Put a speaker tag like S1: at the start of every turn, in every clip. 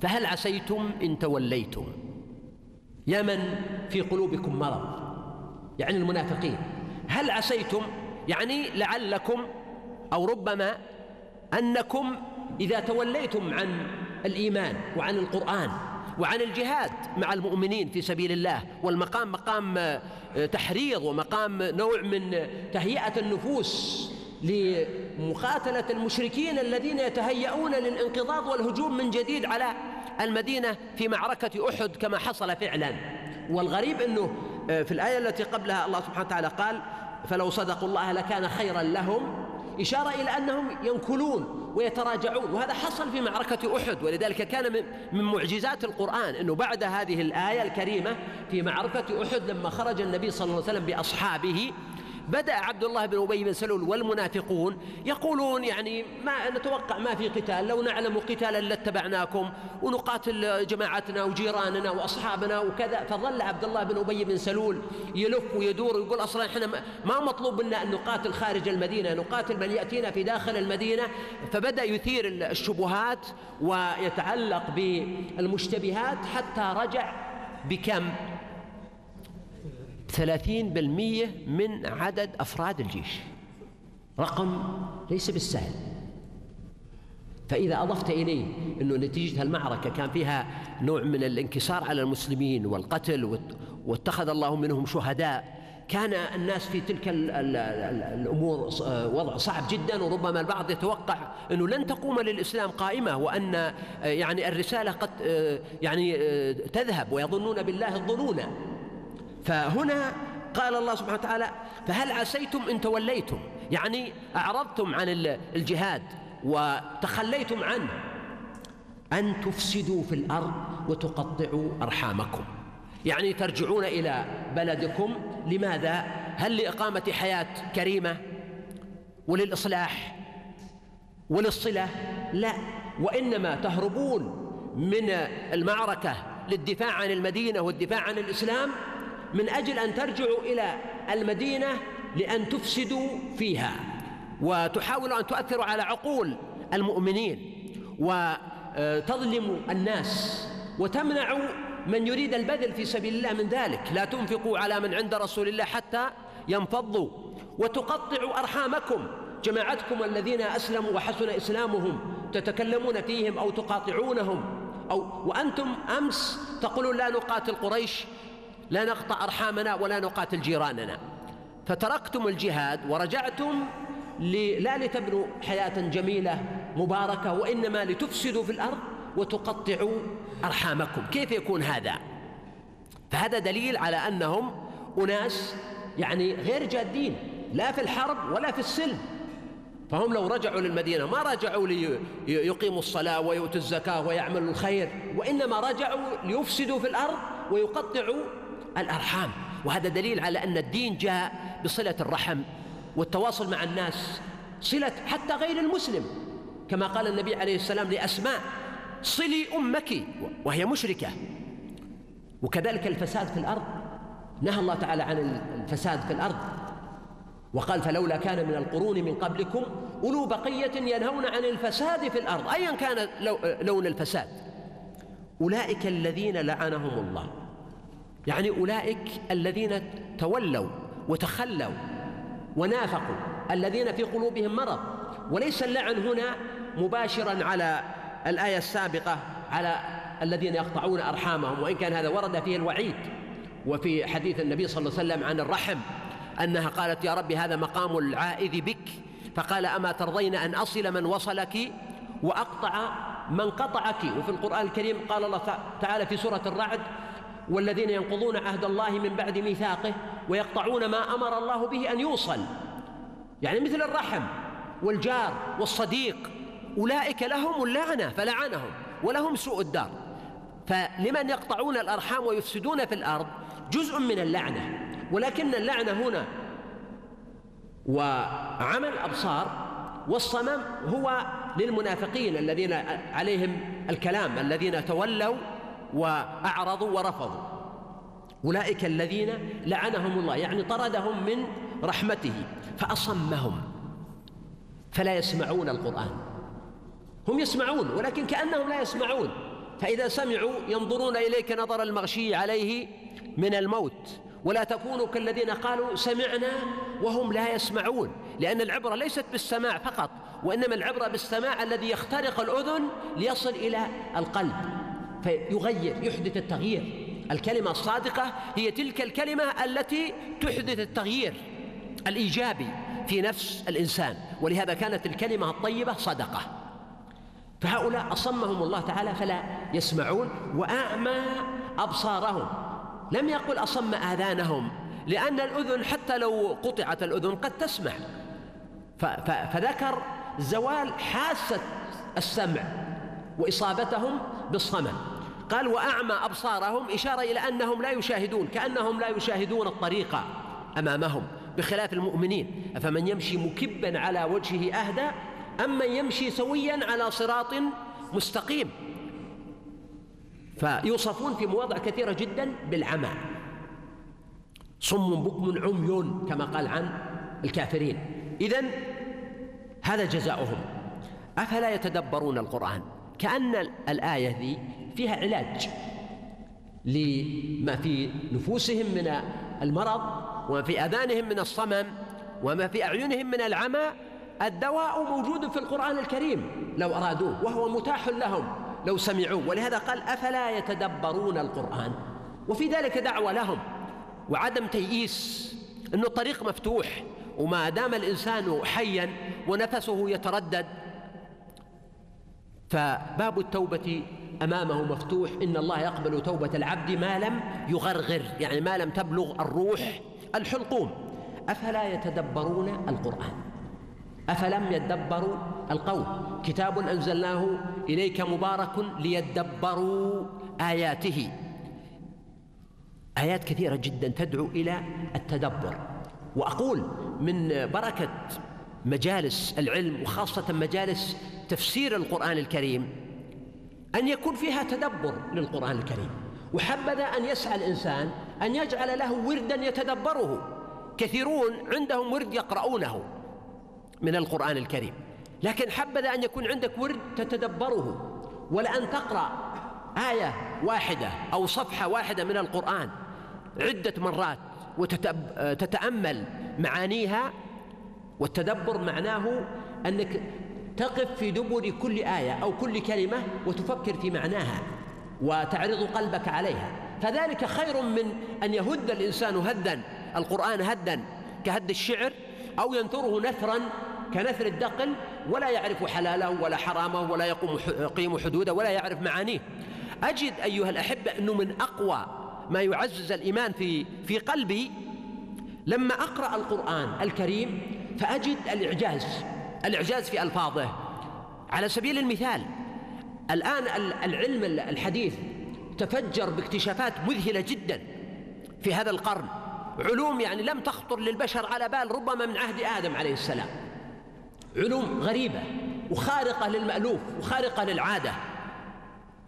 S1: فهل عسيتم إن توليتم؟ يا من في قلوبكم مرض يعني المنافقين. هل عسيتم؟ يعني لعلكم أو ربما أنكم إذا توليتم عن الإيمان وعن القرآن وعن الجهاد مع المؤمنين في سبيل الله والمقام مقام تحريض ومقام نوع من تهيئة النفوس لمقاتلة المشركين الذين يتهيئون للانقضاض والهجوم من جديد على المدينة في معركة أحد كما حصل فعلا. والغريب أنه في الآية التي قبلها الله سبحانه وتعالى قال فلو صدقوا الله لكان خيرا لهم. إشارة إلى أنهم ينكلون ويتراجعون. وهذا حصل في معركة أحد. ولذلك كان من معجزات القرآن أنه بعد هذه الآية الكريمة في معركة أحد لما خرج النبي صلى الله عليه وسلم بأصحابه بدأ عبد الله بن أبي بن سلول والمنافقون يقولون يعني ما نتوقع ما في قتال لو نعلم قتالا لاتبعناكم ونقاتل جماعتنا وجيراننا وأصحابنا وكذا فظل عبد الله بن أبي بن سلول يلف ويدور ويقول أصلا إحنا ما مطلوب منا أن نقاتل خارج المدينة نقاتل من يأتينا في داخل المدينة فبدأ يثير الشبهات ويتعلق بالمشتبهات حتى رجع بكم. ثلاثين بالمية من عدد أفراد الجيش. رقم ليس بالسهل. فإذا أضفت إليه أنه نتيجة المعركة كان فيها نوع من الانكسار على المسلمين والقتل واتخذ الله منهم شهداء كان الناس في تلك ال ال ال الأمور وضع صعب جدا وربما البعض يتوقع أنه لن تقوم للإسلام قائمة وأن يعني الرسالة قد يعني تذهب ويظنون بالله الظنون. فهنا قال الله سبحانه وتعالى فهل عسيتم إن توليتم؟ يعني أعرضتم عن الجهاد وتخليتم عنه. أن تفسدوا في الأرض وتقطعوا أرحامكم. يعني ترجعون إلى بلدكم. لماذا؟ هل لإقامة حياة كريمة وللإصلاح وللصلة؟ لا. وإنما تهربون من المعركة للدفاع عن المدينة والدفاع عن الإسلام من أجل أن ترجعوا إلى المدينة لأن تفسدوا فيها. وتحاولوا أن تؤثروا على عقول المؤمنين. وتظلموا الناس. وتمنعوا من يريد البذل في سبيل الله من ذلك. لا تنفقوا على من عند رسول الله حتى ينفضوا. وتقطعوا أرحامكم. جماعتكم الذين أسلموا وحسن إسلامهم تتكلمون فيهم أو تقاطعونهم. أو وأنتم أمس تقولون لا نقاتل قريش. لا نقطع أرحامنا ولا نقاتل جيراننا. فتركتم الجهاد ورجعتم لا لتبنوا حياة جميلة مباركة وإنما لتفسدوا في الأرض وتقطعوا أرحامكم. كيف يكون هذا؟ فهذا دليل على أنهم أناس يعني غير جادين لا في الحرب ولا في السلم. فهم لو رجعوا للمدينة ما رجعوا ليقيموا الصلاة ويؤتوا الزكاة ويعملوا الخير وإنما رجعوا ليفسدوا في الأرض ويقطعوا الأرحام. وهذا دليل على أن الدين جاء بصلة الرحم والتواصل مع الناس صلة حتى غير المسلم. كما قال النبي عليه السلام لأسماء صلي أمك وهي مشركة. وكذلك الفساد في الأرض. نهى الله تعالى عن الفساد في الأرض. وقال فلولا كان من القرون من قبلكم أولو بقية ينهون عن الفساد في الأرض. ايا كان لون الفساد. أولئك الذين لعنهم الله. يعني أولئك الذين تولوا وتخلوا ونافقوا الذين في قلوبهم مرض. وليس اللعن هنا مباشرا على الآية السابقة على الذين يقطعون أرحامهم وإن كان هذا ورد فيه الوعيد. وفي حديث النبي صلى الله عليه وسلم عن الرحم أنها قالت يا رب هذا مقام العائذ بك. فقال أما ترضين أن أصل من وصلك وأقطع من قطعك؟ وفي القرآن الكريم قال الله تعالى في سورة الرعد والذين ينقضون عهد الله من بعد ميثاقه ويقطعون ما أمر الله به أن يوصل. يعني مثل الرحم والجار والصديق أولئك لهم اللعنة فلعنهم ولهم سوء الدار. فلمن يقطعون الأرحام ويفسدون في الأرض جزء من اللعنة. ولكن اللعنة هنا وعمى الأبصار والصمم هو للمنافقين الذين عليهم الكلام الذين تولوا وأعرضوا ورفضوا. أولئك الذين لعنهم الله يعني طردهم من رحمته فأصمهم فلا يسمعون القرآن. هم يسمعون ولكن كأنهم لا يسمعون. فإذا سمعوا ينظرون إليك نظر المغشي عليه من الموت. ولا تكونوا كالذين قالوا سمعنا وهم لا يسمعون لأن العبرة ليست بالسماع فقط وإنما العبرة بالسماع الذي يخترق الأذن ليصل إلى القلب. فيغير يحدث التغيير. الكلمة الصادقة هي تلك الكلمة التي تحدث التغيير الإيجابي في نفس الإنسان. ولهذا كانت الكلمة الطيبة صدقة. فهؤلاء أصمهم الله تعالى فلا يسمعون وأعمى أبصارهم. لم يقل أصم آذانهم لأن الأذن حتى لو قطعت الأذن قد تسمع. فذكر زوال حاسة السمع وإصابتهم بالصمم. قال وأعمى أبصارهم إشارة إلى أنهم لا يشاهدون كأنهم لا يشاهدون الطريق أمامهم بخلاف المؤمنين. أفمن يمشي مكبا على وجهه أهدى أم من يمشي سويا على صراط مستقيم. فيوصفون في مواضع كثيرة جدا بالعمى. صم بكم عمي كما قال عن الكافرين. إذن هذا جزاؤهم. أفلا يتدبرون القرآن؟ كأن الآية ذي فيها علاج لما في نفوسهم من المرض وما في آذانهم من الصمم وما في أعينهم من العمى الدواء موجود في القرآن الكريم لو أرادوه وهو متاح لهم لو سمعوه. ولهذا قال أفلا يتدبرون القرآن؟ وفي ذلك دعوة لهم وعدم تيئيس أن الطريق مفتوح وما دام الإنسان حيا ونفسه يتردد فباب التوبة أمامه مفتوح. إن الله يقبل توبة العبد ما لم يغرغر يعني ما لم تبلغ الروح الحلقوم. أفلا يتدبرون القرآن؟ أفلم يدبروا القول؟ كتاب أنزلناه إليك مبارك ليدبروا آياته. آيات كثيرة جدا تدعو إلى التدبر. وأقول من بركة مجالس العلم وخاصة مجالس تفسير القرآن الكريم أن يكون فيها تدبر للقرآن الكريم. وحبذا أن يسعى الإنسان أن يجعل له وردا يتدبره. كثيرون عندهم ورد يقرؤونه من القرآن الكريم. لكن حبذا أن يكون عندك ورد تتدبره. ولأن تقرأ آية واحدة أو صفحة واحدة من القرآن عدة مرات وتتأمل معانيها والتدبر معناه أنك تقف في دبر كل آية أو كل كلمة وتفكر في معناها وتعرض قلبك عليها. فذلك خير من أن يهد الإنسان هدا القرآن هدا كهد الشعر أو ينثره نثرا كنثر الدقل ولا يعرف حلاله ولا حرامه ولا يقوم يقيم حدوده ولا يعرف معانيه. أجد أيها الأحبة أنه من أقوى ما يعزز الإيمان في في قلبي لما أقرأ القرآن الكريم فأجد الإعجاز الإعجاز في ألفاظه. على سبيل المثال الآن العلم الحديث تفجر باكتشافات مذهلة جدا في هذا القرن. علوم يعني لم تخطر للبشر على بال ربما من عهد آدم عليه السلام. علوم غريبة وخارقة للمألوف وخارقة للعادة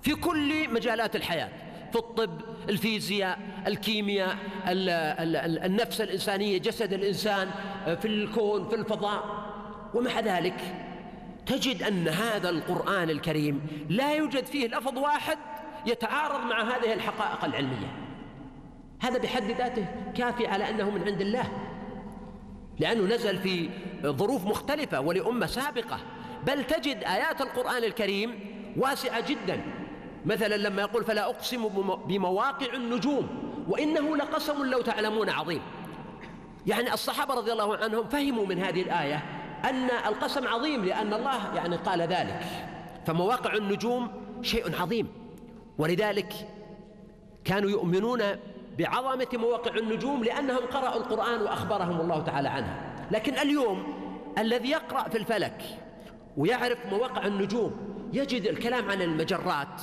S1: في كل مجالات الحياة. في الطب الفيزياء الكيمياء النفس الإنسانية جسد الإنسان في الكون في الفضاء. ومع ذلك تجد أن هذا القرآن الكريم لا يوجد فيه لفظ واحد يتعارض مع هذه الحقائق العلمية. هذا بحد ذاته كافي على أنه من عند الله. لأنه نزل في ظروف مختلفة ولأمة سابقة. بل تجد آيات القرآن الكريم واسعة جدا. مثلا لما يقول فلا أقسم بمواقع النجوم وإنه لقسم لو تعلمون عظيم. يعني الصحابة رضي الله عنهم فهموا من هذه الآية أن القسم عظيم لأن الله يعني قال ذلك. فمواقع النجوم شيء عظيم. ولذلك كانوا يؤمنون بعظمة مواقع النجوم لأنهم قرأوا القرآن وأخبرهم الله تعالى عنها. لكن اليوم الذي يقرأ في الفلك ويعرف مواقع النجوم يجد الكلام عن المجرات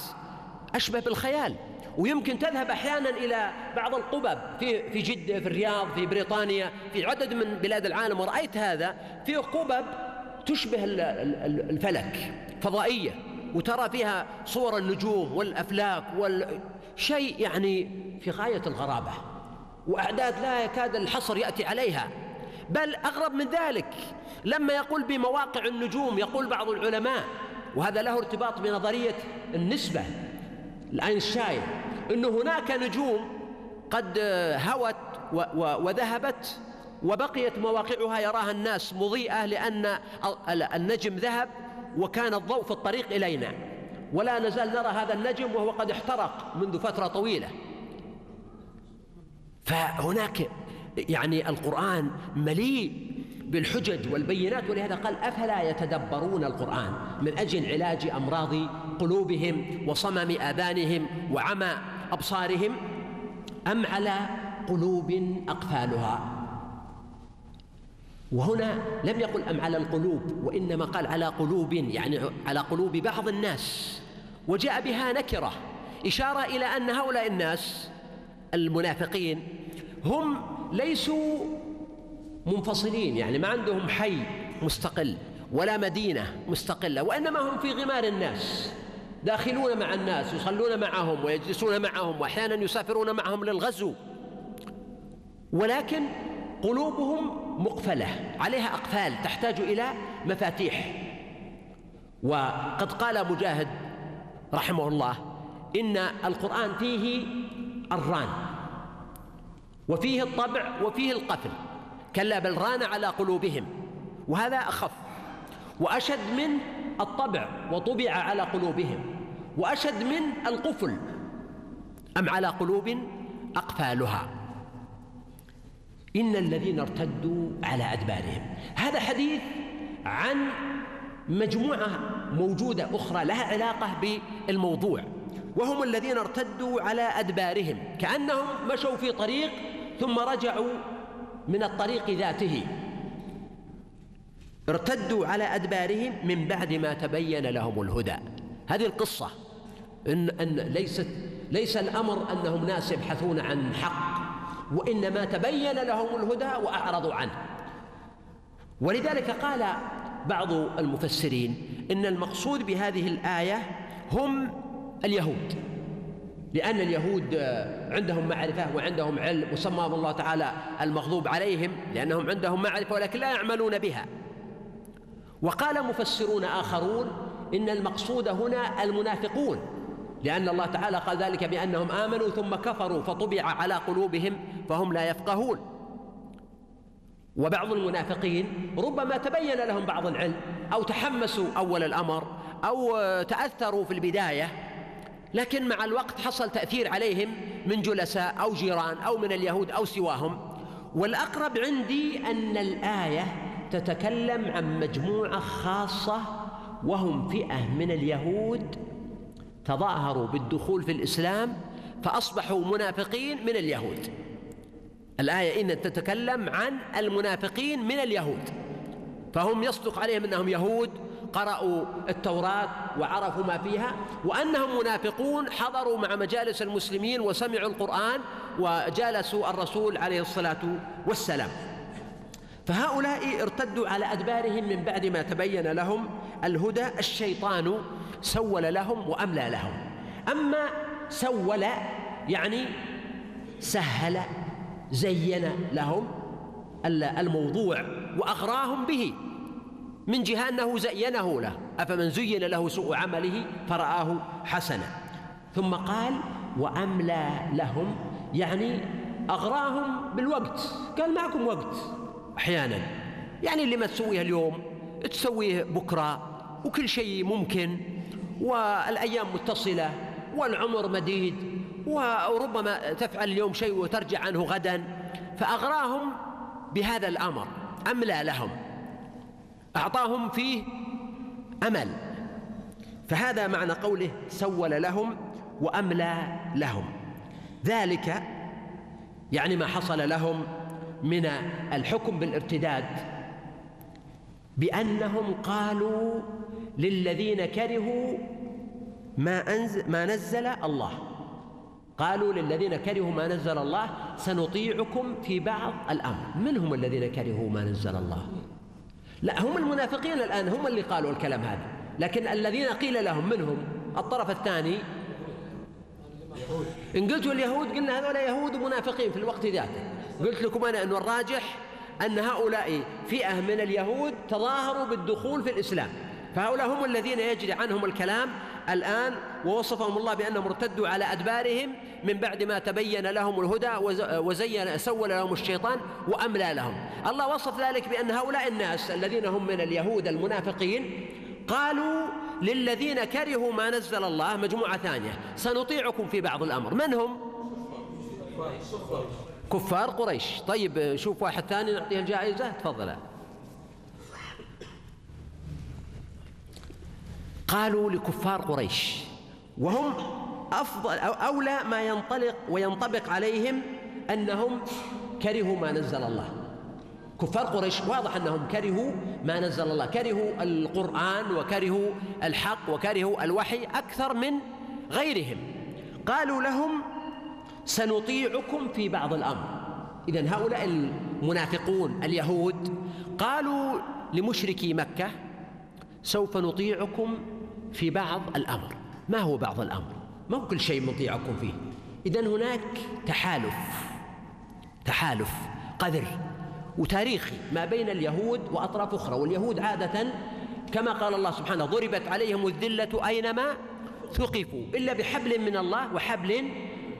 S1: أشبه بالخيال. ويمكن تذهب أحيانا إلى بعض القبب في في جدة في الرياض في بريطانيا في عدد من بلاد العالم. ورأيت هذا في قبب تشبه الفلك فضائية وترى فيها صور النجوم والأفلاك والشيء يعني في غاية الغرابة. وأعداد لا يكاد الحصر يأتي عليها. بل أغرب من ذلك لما يقول بمواقع النجوم يقول بعض العلماء وهذا له ارتباط بنظرية النسبة. الأينشتاين أن هناك نجوم قد هوت وذهبت وبقيت مواقعها يراها الناس مضيئة لأن النجم ذهب وكان الضوء في الطريق إلينا. ولا نزال نرى هذا النجم وهو قد احترق منذ فترة طويلة. فهناك يعني القرآن مليء بالحجج والبينات ولهذا قال أفلا يتدبرون القرآن؟ من أجل علاج أمراض قلوبهم وصمم آذانهم وعمى أبصارهم أم على قلوب أقفالها؟ وهنا لم يقل أم على القلوب وإنما قال على قلوب يعني على قلوب بعض الناس. وجاء بها نكرة إشارة إلى أن هؤلاء الناس المنافقين هم ليسوا منفصلين يعني ما عندهم حي مستقل ولا مدينة مستقلة وإنما هم في غمار الناس داخلون مع الناس يصلون معهم ويجلسون معهم وأحيانا يسافرون معهم للغزو. ولكن قلوبهم مقفلة عليها أقفال تحتاج إلى مفاتيح. وقد قال مجاهد رحمه الله إن القرآن فيه الران وفيه الطبع وفيه القفل كلا بل ران على قلوبهم. وهذا أخف. وأشد من الطبع وطبع على قلوبهم. وأشد من القفل. أم على قلوب أقفالها. إن الذين ارتدوا على أدبارهم. هذا حديث عن مجموعة موجودة أخرى لها علاقة بالموضوع. وهم الذين ارتدوا على أدبارهم. كأنهم مشوا في طريق ثم رجعوا من الطريق ذاته. ارتدوا على أدبارهم من بعد ما تبين لهم الهدى. هذه القصة. إن, أن ليست ليس الأمر أنهم ناس يبحثون عن حق وإنما تبين لهم الهدى وأعرضوا عنه. ولذلك قال بعض المفسرين إن المقصود بهذه الآية هم اليهود. لأن اليهود عندهم معرفة وعندهم علم وسماهم الله تعالى المغضوب عليهم لأنهم عندهم معرفة ولكن لا يعملون بها. وقال مفسرون آخرون إن المقصود هنا المنافقون لأن الله تعالى قال ذلك بأنهم آمنوا ثم كفروا فطبع على قلوبهم فهم لا يفقهون. وبعض المنافقين ربما تبين لهم بعض العلم أو تحمسوا أول الأمر أو تأثروا في البداية لكن مع الوقت حصل تأثير عليهم من جلساء أو جيران أو من اليهود أو سواهم. والأقرب عندي أن الآية تتكلم عن مجموعة خاصة وهم فئة من اليهود تظاهروا بالدخول في الإسلام فأصبحوا منافقين من اليهود. الآية إن تتكلم عن المنافقين من اليهود. فهم يصدق عليهم أنهم يهود قرأوا التوراة وعرفوا ما فيها وأنهم منافقون حضروا مع مجالس المسلمين وسمعوا القرآن وجالسوا الرسول عليه الصلاة والسلام. فهؤلاء ارتدوا على أدبارهم من بعد ما تبين لهم الهدى الشيطان سول لهم وأملى لهم. أما سول يعني سهل زين لهم الموضوع وأغراهم به. من جهة أنه زينه له. أفمن زين له سوء عمله فرآه حسنا. ثم قال وأملى لهم يعني أغراهم بالوقت. قال معكم وقت. أحيانا. يعني اللي ما تسويه اليوم تسويه بكرة وكل شيء ممكن والأيام متصلة والعمر مديد وربما تفعل اليوم شيء وترجع عنه غدا. فأغراهم بهذا الأمر. أملى لهم. أعطاهم فيه أمل. فهذا معنى قوله سول لهم وأملى لهم. ذلك يعني ما حصل لهم من الحكم بالارتداد بأنهم قالوا للذين كرهوا ما أنزل ما نزل الله. قالوا للذين كرهوا ما نزل الله سنطيعكم في بعض الأمر. من هم الذين كرهوا ما نزل الله؟ لا هم المنافقين الآن هم اللي قالوا الكلام هذا. لكن الذين قيل لهم منهم الطرف الثاني إن قلتوا اليهود قلنا هذول يهود ومنافقين في الوقت ذاته. قلت لكم أنا أنه الراجح أن هؤلاء فئة من اليهود تظاهروا بالدخول في الإسلام. فهؤلاء هم الذين يجري عنهم الكلام الآن ووصفهم الله بأنهم ارتدوا على أدبارهم من بعد ما تبين لهم الهدى وزين سول لهم الشيطان وأملى لهم. الله وصف ذلك بأن هؤلاء الناس الذين هم من اليهود المنافقين قالوا للذين كرهوا ما نزل الله مجموعة ثانية. سنطيعكم في بعض الأمر. من هم؟ كفار قريش. طيب شوف واحد ثاني نعطيه الجائزة. تفضل. قالوا لكفار قريش. وهم أفضل أو أولى ما ينطلق وينطبق عليهم أنهم كرهوا ما نزل الله. كفار قريش واضح أنهم كرهوا ما نزل الله. كرهوا القرآن وكرهوا الحق وكرهوا الوحي أكثر من غيرهم. قالوا لهم سنطيعكم في بعض الأمر. إذا هؤلاء المنافقون اليهود قالوا لمشركي مكة سوف نطيعكم في بعض الأمر. ما هو بعض الأمر؟ ما هو كل شيء نطيعكم فيه. إذا هناك تحالف تحالف قذر وتاريخي ما بين اليهود وأطراف أخرى. واليهود عادة كما قال الله سبحانه ضربت عليهم الذلة أينما ثقفوا إلا بحبل من الله وحبل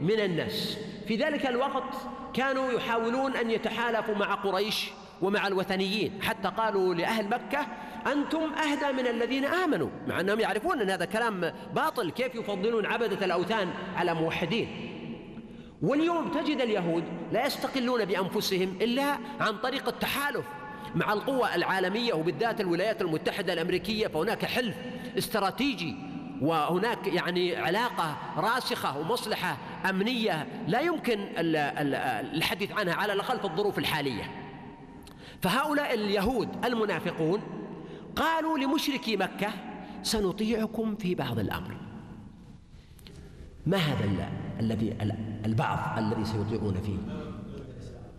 S1: من الناس. في ذلك الوقت كانوا يحاولون أن يتحالفوا مع قريش ومع الوثنيين حتى قالوا لأهل مكة أنتم أهدى من الذين آمنوا مع أنهم يعرفون أن هذا كلام باطل كيف يفضلون عبدة الأوثان على موحدين. واليوم تجد اليهود لا يستقلون بأنفسهم إلا عن طريق التحالف مع القوى العالمية وبالذات الولايات المتحدة الأمريكية فهناك حلف استراتيجي وهناك يعني علاقة راسخة ومصلحة أمنية لا يمكن الحديث عنها على الأقل في الظروف الحالية. فهؤلاء اليهود المنافقون قالوا لمشركي مكة سنطيعكم في بعض الأمر. ما هذا الذي البعض الذي سيطيعون فيه؟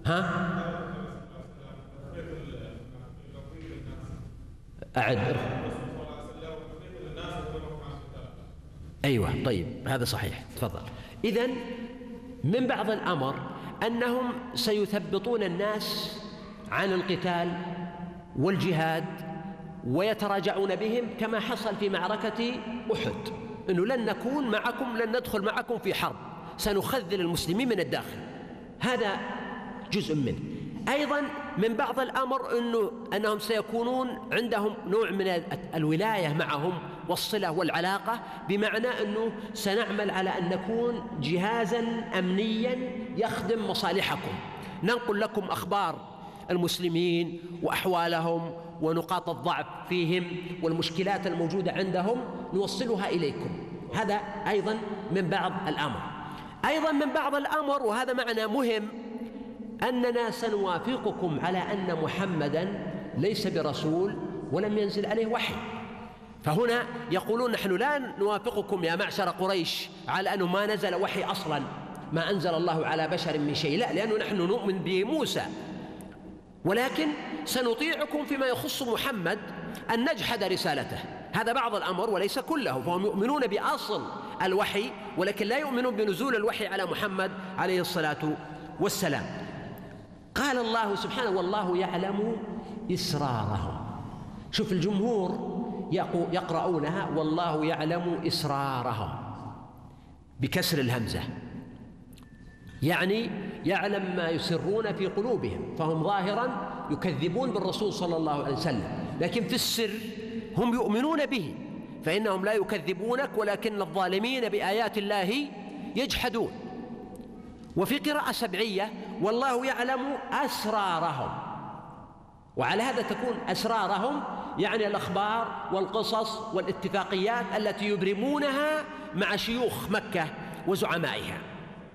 S1: ها؟ أعد. أيوة طيب هذا صحيح. تفضل. إذا من بعض الأمر أنهم سيثبطون الناس عن القتال والجهاد ويتراجعون بهم كما حصل في معركة أحد. أنه لن نكون معكم لن ندخل معكم في حرب. سنخذل المسلمين من الداخل. هذا جزء منه. أيضا من بعض الأمر أنه أنهم سيكونون عندهم نوع من الولاية معهم والصلة والعلاقة بمعنى أنه سنعمل على أن نكون جهازا أمنيا يخدم مصالحكم. ننقل لكم أخبار المسلمين وأحوالهم ونقاط الضعف فيهم والمشكلات الموجودة عندهم نوصلها إليكم. هذا أيضا من بعض الأمر. أيضا من بعض الأمر وهذا معنى مهم أننا سنوافقكم على أن محمدا ليس برسول ولم ينزل عليه وحي. فهنا يقولون نحن لا نوافقكم يا معشر قريش على أنه ما نزل وحي أصلا ما أنزل الله على بشر من شيء. لا لأنه نحن نؤمن بموسى. ولكن سنطيعكم فيما يخص محمد أن نجحد رسالته. هذا بعض الأمر وليس كله فهم يؤمنون بأصل الوحي ولكن لا يؤمنون بنزول الوحي على محمد عليه الصلاة والسلام. قال الله سبحانه والله يعلم إسرارهم. شوف الجمهور يقرؤونها والله يعلم إسرارهم. بكسر الهمزة. يعني يعلم ما يسرون في قلوبهم فهم ظاهرا يكذبون بالرسول صلى الله عليه وسلم لكن في السر هم يؤمنون به فإنهم لا يكذبونك ولكن الظالمين بآيات الله يجحدون. وفي قراءة سبعية والله يعلم أسرارهم. وعلى هذا تكون أسرارهم يعني الأخبار والقصص والاتفاقيات التي يبرمونها مع شيوخ مكة وزعمائها.